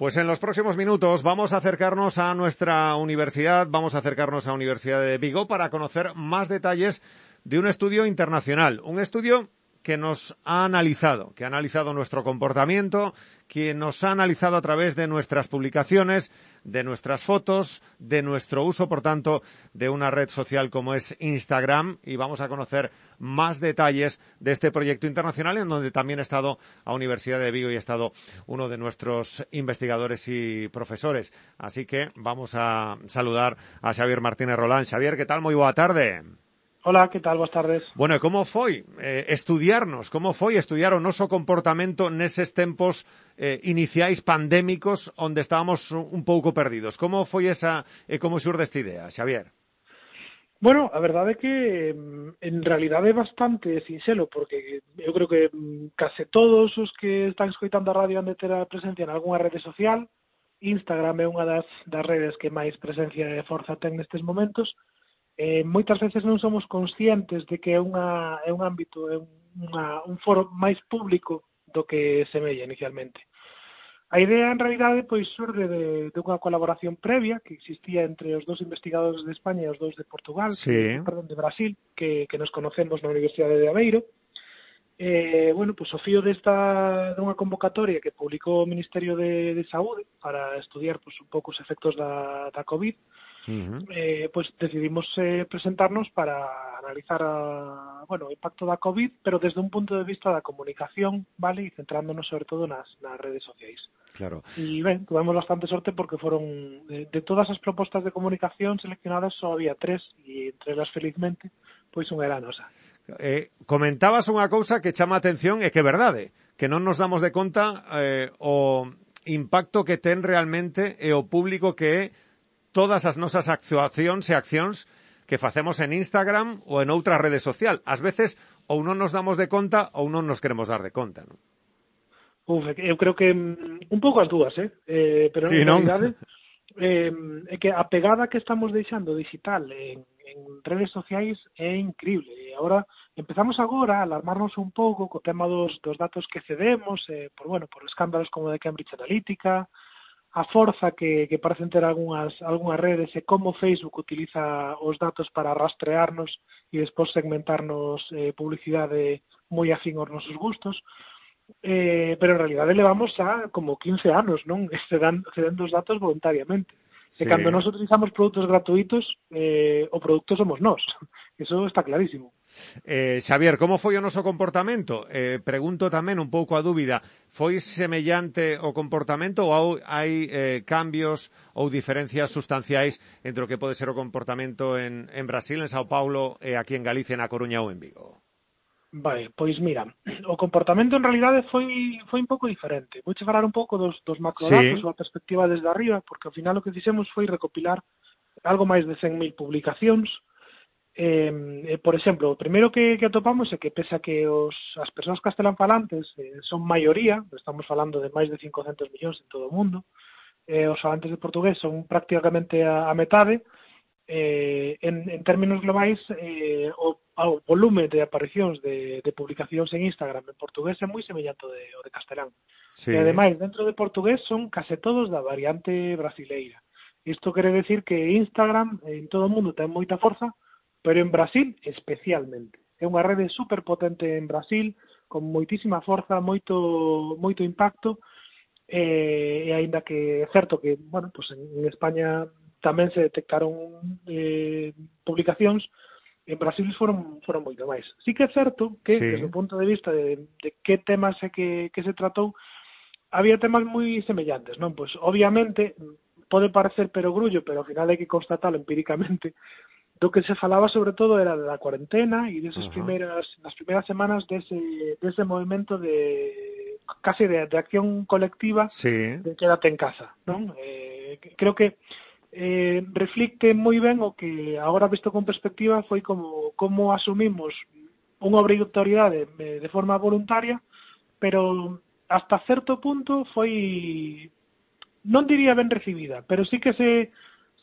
Pues en los próximos minutos vamos a acercarnos a nuestra universidad, vamos a acercarnos a la Universidad de Vigo para conocer más detalles de un estudio internacional, un estudio que nos ha analizado, que ha analizado nuestro comportamiento, que nos ha analizado a través de nuestras publicaciones, de nuestras fotos, de nuestro uso, por tanto, de una red social como es Instagram y vamos a conocer más detalles de este proyecto internacional en donde también ha estado a Universidad de Vigo y ha estado uno de nuestros investigadores y profesores. Así que vamos a saludar a Xavier Martínez Rolán. Xavier, ¿qué tal? Muy buena tarde. Hola, que tal? Boas tardes. Bueno, e como foi eh, estudiarnos, como foi estudiar o noso comportamento neses tempos eh, iniciais pandémicos onde estábamos un pouco perdidos? Como foi esa, e eh, como xurde esta idea, Xavier? Bueno, a verdade é que mm, en realidad é bastante sinxelo, porque eu creo que mm, case todos os que están escoitando a radio han de ter a presencia en algunha rede social, Instagram é unha das, das redes que máis presencia e forza ten nestes momentos, eh, moitas veces non somos conscientes de que é unha é un ámbito, é unha, un foro máis público do que semella inicialmente. A idea en realidade pois surge de, de unha colaboración previa que existía entre os dous investigadores de España e os dous de Portugal, sí. perdón, de Brasil, que, que nos conocemos na Universidade de Aveiro. Eh, bueno, pois o fío desta dunha convocatoria que publicou o Ministerio de, de Saúde para estudiar pois, un pouco os efectos da, da COVID, uh -huh. eh, pues decidimos eh, presentarnos para analizar a, bueno, o impacto da COVID, pero desde un punto de vista da comunicación, vale, e centrándonos sobre todo nas, nas redes sociais. Claro. E ben, tuvemos bastante sorte porque foron de, de todas as propostas de comunicación seleccionadas só había tres e entre elas felizmente pois unha era nosa. Eh, comentabas unha cousa que chama a atención e que é verdade, eh, que non nos damos de conta eh, o impacto que ten realmente e o público que é todas as nosas actuacións e accións que facemos en Instagram ou en outra rede social. Ás veces ou non nos damos de conta ou non nos queremos dar de conta, non? Uf, eu creo que mm, un pouco as dúas, eh? eh pero sí, en realidade eh, é que a pegada que estamos deixando digital en, en redes sociais é increíble. E agora empezamos agora a alarmarnos un pouco co tema dos, dos datos que cedemos, eh, por, bueno, por escándalos como de Cambridge Analytica, a forza que, que parecen ter algunhas, algunhas redes e como Facebook utiliza os datos para rastrearnos e despois segmentarnos eh, publicidade moi afín aos nosos gustos. Eh, pero en realidad levamos xa como 15 anos, non? Cedando, cedendo os datos voluntariamente. Sí. E cando nos utilizamos produtos gratuitos, eh, o produto somos nós. Eso está clarísimo. Eh, Xavier, como foi o noso comportamento? Eh, pregunto tamén un pouco a dúbida. Foi semellante o comportamento ou hai eh, cambios ou diferencias sustanciais entre o que pode ser o comportamento en, en Brasil, en Sao Paulo, e eh, aquí en Galicia, na Coruña ou en Vigo? Vai, pois mira, o comportamento en realidade foi foi un pouco diferente. Vouche falar un pouco dos, dos macrodatos, sí. a perspectiva desde arriba, porque ao final o que fixemos foi recopilar algo máis de 100.000 publicacións. Eh, eh, por exemplo, o primeiro que, que atopamos é que pese a que os, as persoas castelanfalantes eh, son maioría, estamos falando de máis de 500 millóns en todo o mundo, eh, os falantes de portugués son prácticamente a, a metade, eh, en, en términos globais eh, o, o volume de aparicións de, de publicacións en Instagram en portugués é moi semellante ao de, o de castelán. Sí. E ademais, dentro de portugués son case todos da variante brasileira. Isto quere decir que Instagram en todo o mundo ten moita forza, pero en Brasil especialmente. É unha rede superpotente en Brasil, con moitísima forza, moito moito impacto, eh, e aínda que é certo que, bueno, pues en, en España tamén se detectaron eh, publicacións en Brasil foron foron moito máis. Sí que é certo que sí. desde o punto de vista de, de que temas é que, que se tratou había temas moi semellantes, non? Pois obviamente pode parecer perogrullo, pero ao final hai que constatalo empíricamente do que se falaba sobre todo era da cuarentena e desas uh -huh. primeiras nas primeiras semanas dese dese movimento de case de, de acción colectiva sí. de quédate en casa, non? Eh, creo que eh, reflicte moi ben o que agora visto con perspectiva foi como, como asumimos unha obrigatoriedade de forma voluntaria, pero hasta certo punto foi non diría ben recibida, pero sí que se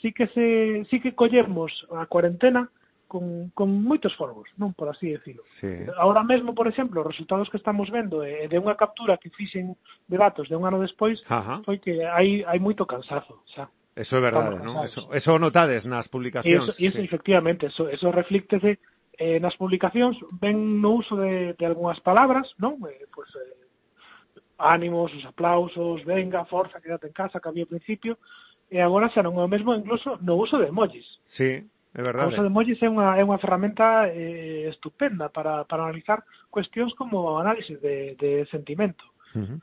sí que se sí que collemos a cuarentena con, con moitos folgos, non por así decirlo. Sí. Ahora mesmo, por exemplo, os resultados que estamos vendo eh, de unha captura que fixen de datos de un ano despois Ajá. foi que hai, hai moito cansazo, xa. Eso é verdade, non? Eso, eso notades nas publicacións. Iso, iso sí. efectivamente, eso, eso reflíctese eh, nas publicacións, ven no uso de, de algunhas palabras, non? Eh, pues, eh, ánimos, os aplausos, venga, forza, quédate en casa, que había ao principio, e agora xa non é o mesmo incluso no uso de emojis. Sí, é verdade. O uso de emojis é unha, é unha ferramenta eh, estupenda para, para analizar cuestións como análisis de, de sentimento. Uh -huh.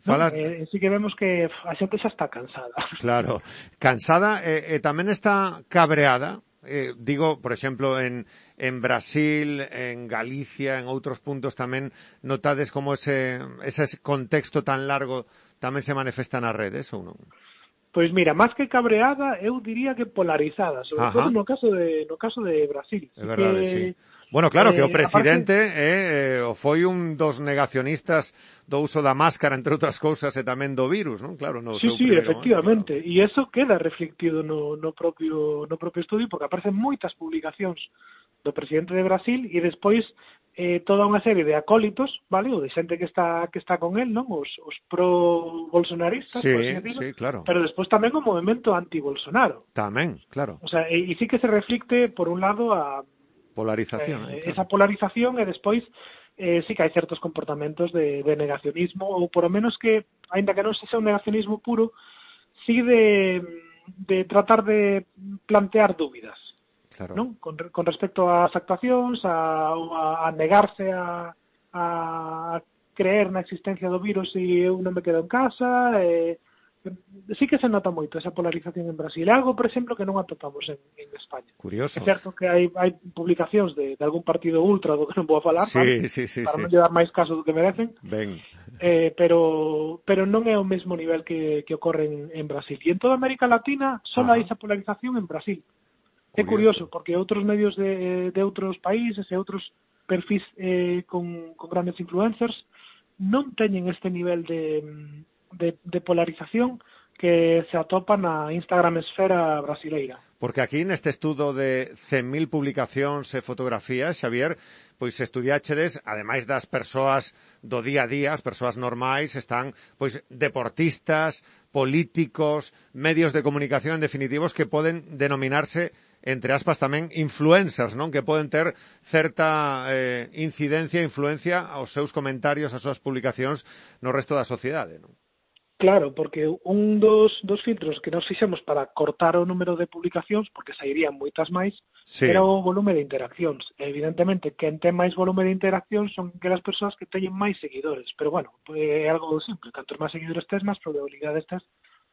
Falas... No, eh, sí que vemos que a xente xa está cansada. Claro, cansada e, e tamén está cabreada. Eh, digo, por exemplo, en, en Brasil, en Galicia, en outros puntos tamén notades como ese, ese contexto tan largo tamén se manifesta nas redes ou non? Pois mira, máis que cabreada, eu diría que polarizada, sobre Ajá. todo no caso de no caso de Brasil. É verdade, que... sí Bueno, claro que o eh, presidente eh, eh foi un dos negacionistas do uso da máscara, entre outras cousas, e tamén do virus, non? Claro, no sí, seu sí, primeiro efectivamente. Claro. E eso queda reflectido no, no, propio, no propio estudio, porque aparecen moitas publicacións do presidente de Brasil e despois eh, toda unha serie de acólitos, vale, ou de xente que está que está con él, non? Os, os pro bolsonaristas, sí, decirlo, sí, claro. pero despois tamén o movemento anti-Bolsonaro. Tamén, claro. O sea, e, e sí que se reflicte por un lado a Polarización. Eh, eh, esa polarización e despois eh, sí que hai certos comportamentos de, de negacionismo ou por lo menos que, ainda que non se sea un negacionismo puro, sí de, de tratar de plantear dúbidas. Claro. Non? Con, con respecto ás actuacións, a, a, a negarse a, a creer na existencia do virus e eu non me quedo en casa, eh, sí que se nota moito esa polarización en Brasil, algo, por exemplo, que non atopamos en, en España. Curioso. É certo que hai, hai publicacións de, de algún partido ultra do que non vou a falar, sí, vale? sí, sí, para sí. non llevar máis caso do que merecen, ben. Eh, pero, pero non é o mesmo nivel que, que ocorre en, en Brasil. E en toda América Latina só hai esa polarización en Brasil. Curioso. É curioso, porque outros medios de, de outros países e outros perfis eh, con, con grandes influencers non teñen este nivel de de, de polarización que se atopa na Instagram esfera brasileira. Porque aquí neste estudo de 100.000 publicacións e fotografías, Xavier, pois estudiáchedes, ademais das persoas do día a día, as persoas normais, están pois deportistas, políticos, medios de comunicación en definitivos que poden denominarse entre aspas tamén influencers, non? Que poden ter certa eh, incidencia influencia aos seus comentarios, as súas publicacións no resto da sociedade, non? Claro, porque un dos, dos filtros que nos fixemos para cortar o número de publicacións, porque sairían moitas máis, sí. era o volume de interaccións. Evidentemente, quen ten máis volume de interaccións son aquelas persoas que teñen máis seguidores, pero bueno, é algo simple, cantos máis seguidores tes, máis probabilidades tes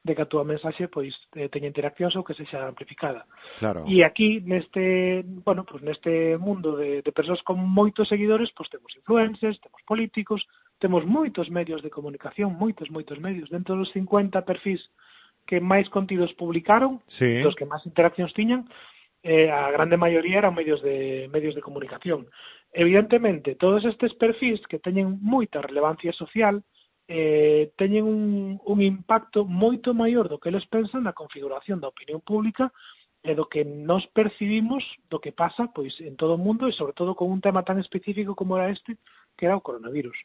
de que a túa mensaxe pois eh, teña interaccións ou que sexa amplificada. Claro. E aquí neste, bueno, pois neste mundo de, de persoas con moitos seguidores, pois temos influencers, temos políticos, Temos moitos medios de comunicación, moitos, moitos medios. Dentro dos 50 perfis que máis contidos publicaron, sí. dos que máis interaccións tiñan, eh, a grande maioría eran medios de medios de comunicación. Evidentemente, todos estes perfis que teñen moita relevancia social eh, teñen un, un impacto moito maior do que eles pensan na configuración da opinión pública e do que nos percibimos do que pasa pois en todo o mundo e sobre todo con un tema tan específico como era este que era o coronavirus.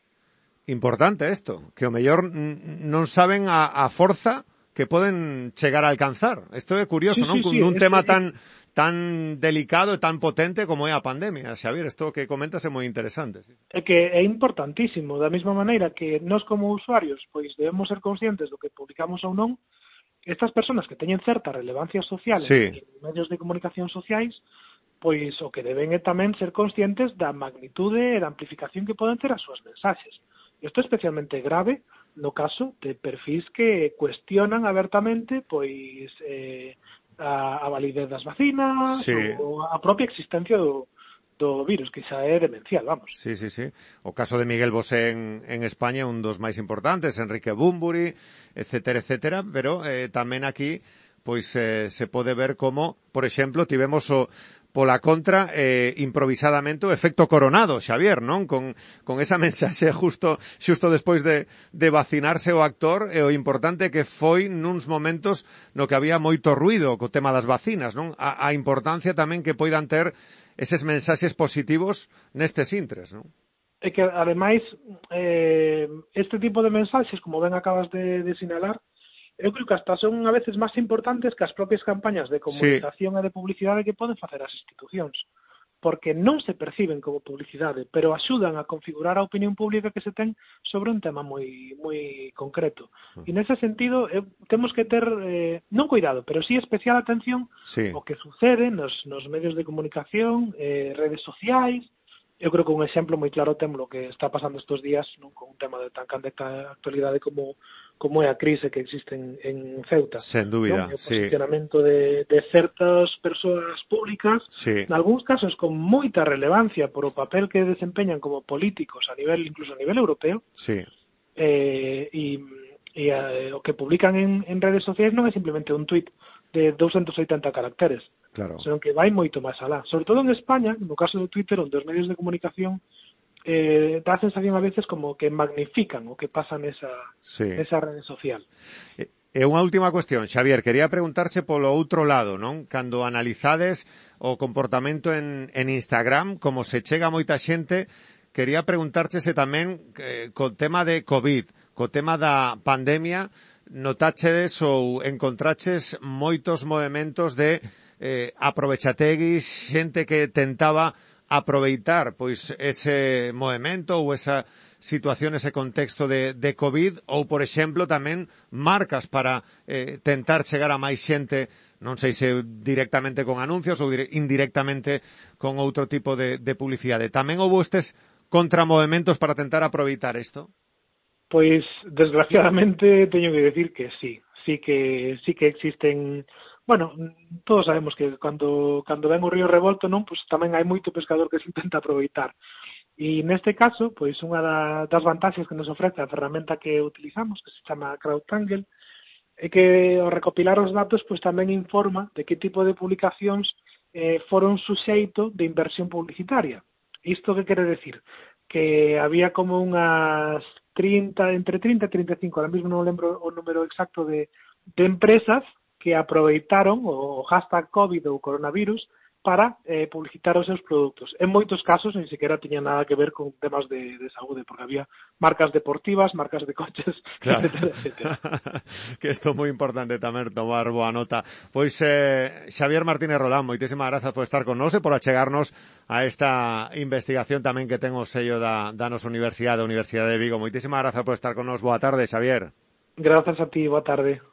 Importante isto, que o mellor non saben a, a forza que poden chegar a alcanzar. Isto é curioso, sí, non? Sí, Cun sí, un tema tan tan delicado e tan potente como é a pandemia. Xavier, isto que comentas é moi interesante. Sí. É que é importantísimo, da mesma maneira que nós como usuarios pois debemos ser conscientes do que publicamos ou non, estas personas que teñen certa relevancia social sí. en medios de comunicación sociais, pois o que deben é tamén ser conscientes da magnitude e da amplificación que poden ter as súas mensaxes. Isto é especialmente grave no caso de perfis que cuestionan abertamente pois eh, a, a validez das vacinas sí. ou a propia existencia do, do virus, que xa é demencial, vamos. Sí, sí, sí. O caso de Miguel Bosé en, en España é un dos máis importantes, Enrique Bumburi, etcétera, etcétera, pero eh, tamén aquí pois eh, se pode ver como, por exemplo, tivemos o pola contra eh, improvisadamente o efecto coronado, Xavier, non? Con, con esa mensaxe justo xusto despois de, de vacinarse o actor e o importante que foi nuns momentos no que había moito ruido co tema das vacinas, non? A, a importancia tamén que poidan ter eses mensaxes positivos nestes intres, non? É que, ademais, eh, este tipo de mensaxes, como ben acabas de, de sinalar, eu creo que hasta son a veces máis importantes que as propias campañas de comunicación sí. e de publicidade que poden facer as institucións porque non se perciben como publicidade, pero axudan a configurar a opinión pública que se ten sobre un tema moi moi concreto. Mm. E nese sentido, eh, temos que ter eh, non cuidado, pero sí especial atención sí. o que sucede nos nos medios de comunicación, eh, redes sociais, eu creo que un exemplo moi claro temos o que está pasando estes días non? con un tema de tan candente actualidade como como é a crise que existe en, en Ceuta. Sen dúbida, non? o posicionamento de, de certas persoas públicas, sí. en algúns casos con moita relevancia por o papel que desempeñan como políticos a nivel incluso a nivel europeo, sí. eh, e, e a, o que publican en, en redes sociais non é simplemente un tuit de 280 caracteres, claro. senón que vai moito máis alá. Sobre todo en España, no caso do Twitter, onde os medios de comunicación eh, dá a sensación a veces como que magnifican o que pasa nesa, sí. nesa rede social. E unha última cuestión, Xavier, quería preguntarche polo outro lado, non? Cando analizades o comportamento en, en Instagram, como se chega moita xente, quería preguntarche se tamén eh, co tema de COVID, co tema da pandemia, notachedes ou encontraches moitos movimentos de eh, aprovechateguis, xente que tentaba aproveitar pois ese movimento ou esa situación, ese contexto de, de COVID ou, por exemplo, tamén marcas para eh, tentar chegar a máis xente non sei se directamente con anuncios ou indirectamente con outro tipo de, de publicidade. Tamén houve estes contramovementos para tentar aproveitar isto? Pois, desgraciadamente, teño que decir que sí. Sí que, sí que existen bueno, todos sabemos que cando, cando ven o río revolto, non, pois tamén hai moito pescador que se intenta aproveitar. E neste caso, pois unha da, das vantaxes que nos ofrece a ferramenta que utilizamos, que se chama CrowdTangle, é que ao recopilar os datos pois tamén informa de que tipo de publicacións eh, foron suxeito de inversión publicitaria. Isto que quere decir? Que había como unhas 30, entre 30 e 35, ahora mismo non lembro o número exacto de, de empresas que aproveitaron o hashtag COVID ou coronavirus para eh, publicitar os seus produtos. En moitos casos, nin sequera tiña nada que ver con temas de, de saúde, porque había marcas deportivas, marcas de coches, claro. etcétera, etcétera. que isto é moi importante tamén tomar boa nota. Pois, eh, Xavier Martínez Rolán, moitísimas grazas por estar con nós e por achegarnos a esta investigación tamén que ten o sello da, da nos Universidade, da Universidade de Vigo. Moitísimas grazas por estar con nós. Boa tarde, Xavier. Grazas a ti, boa tarde.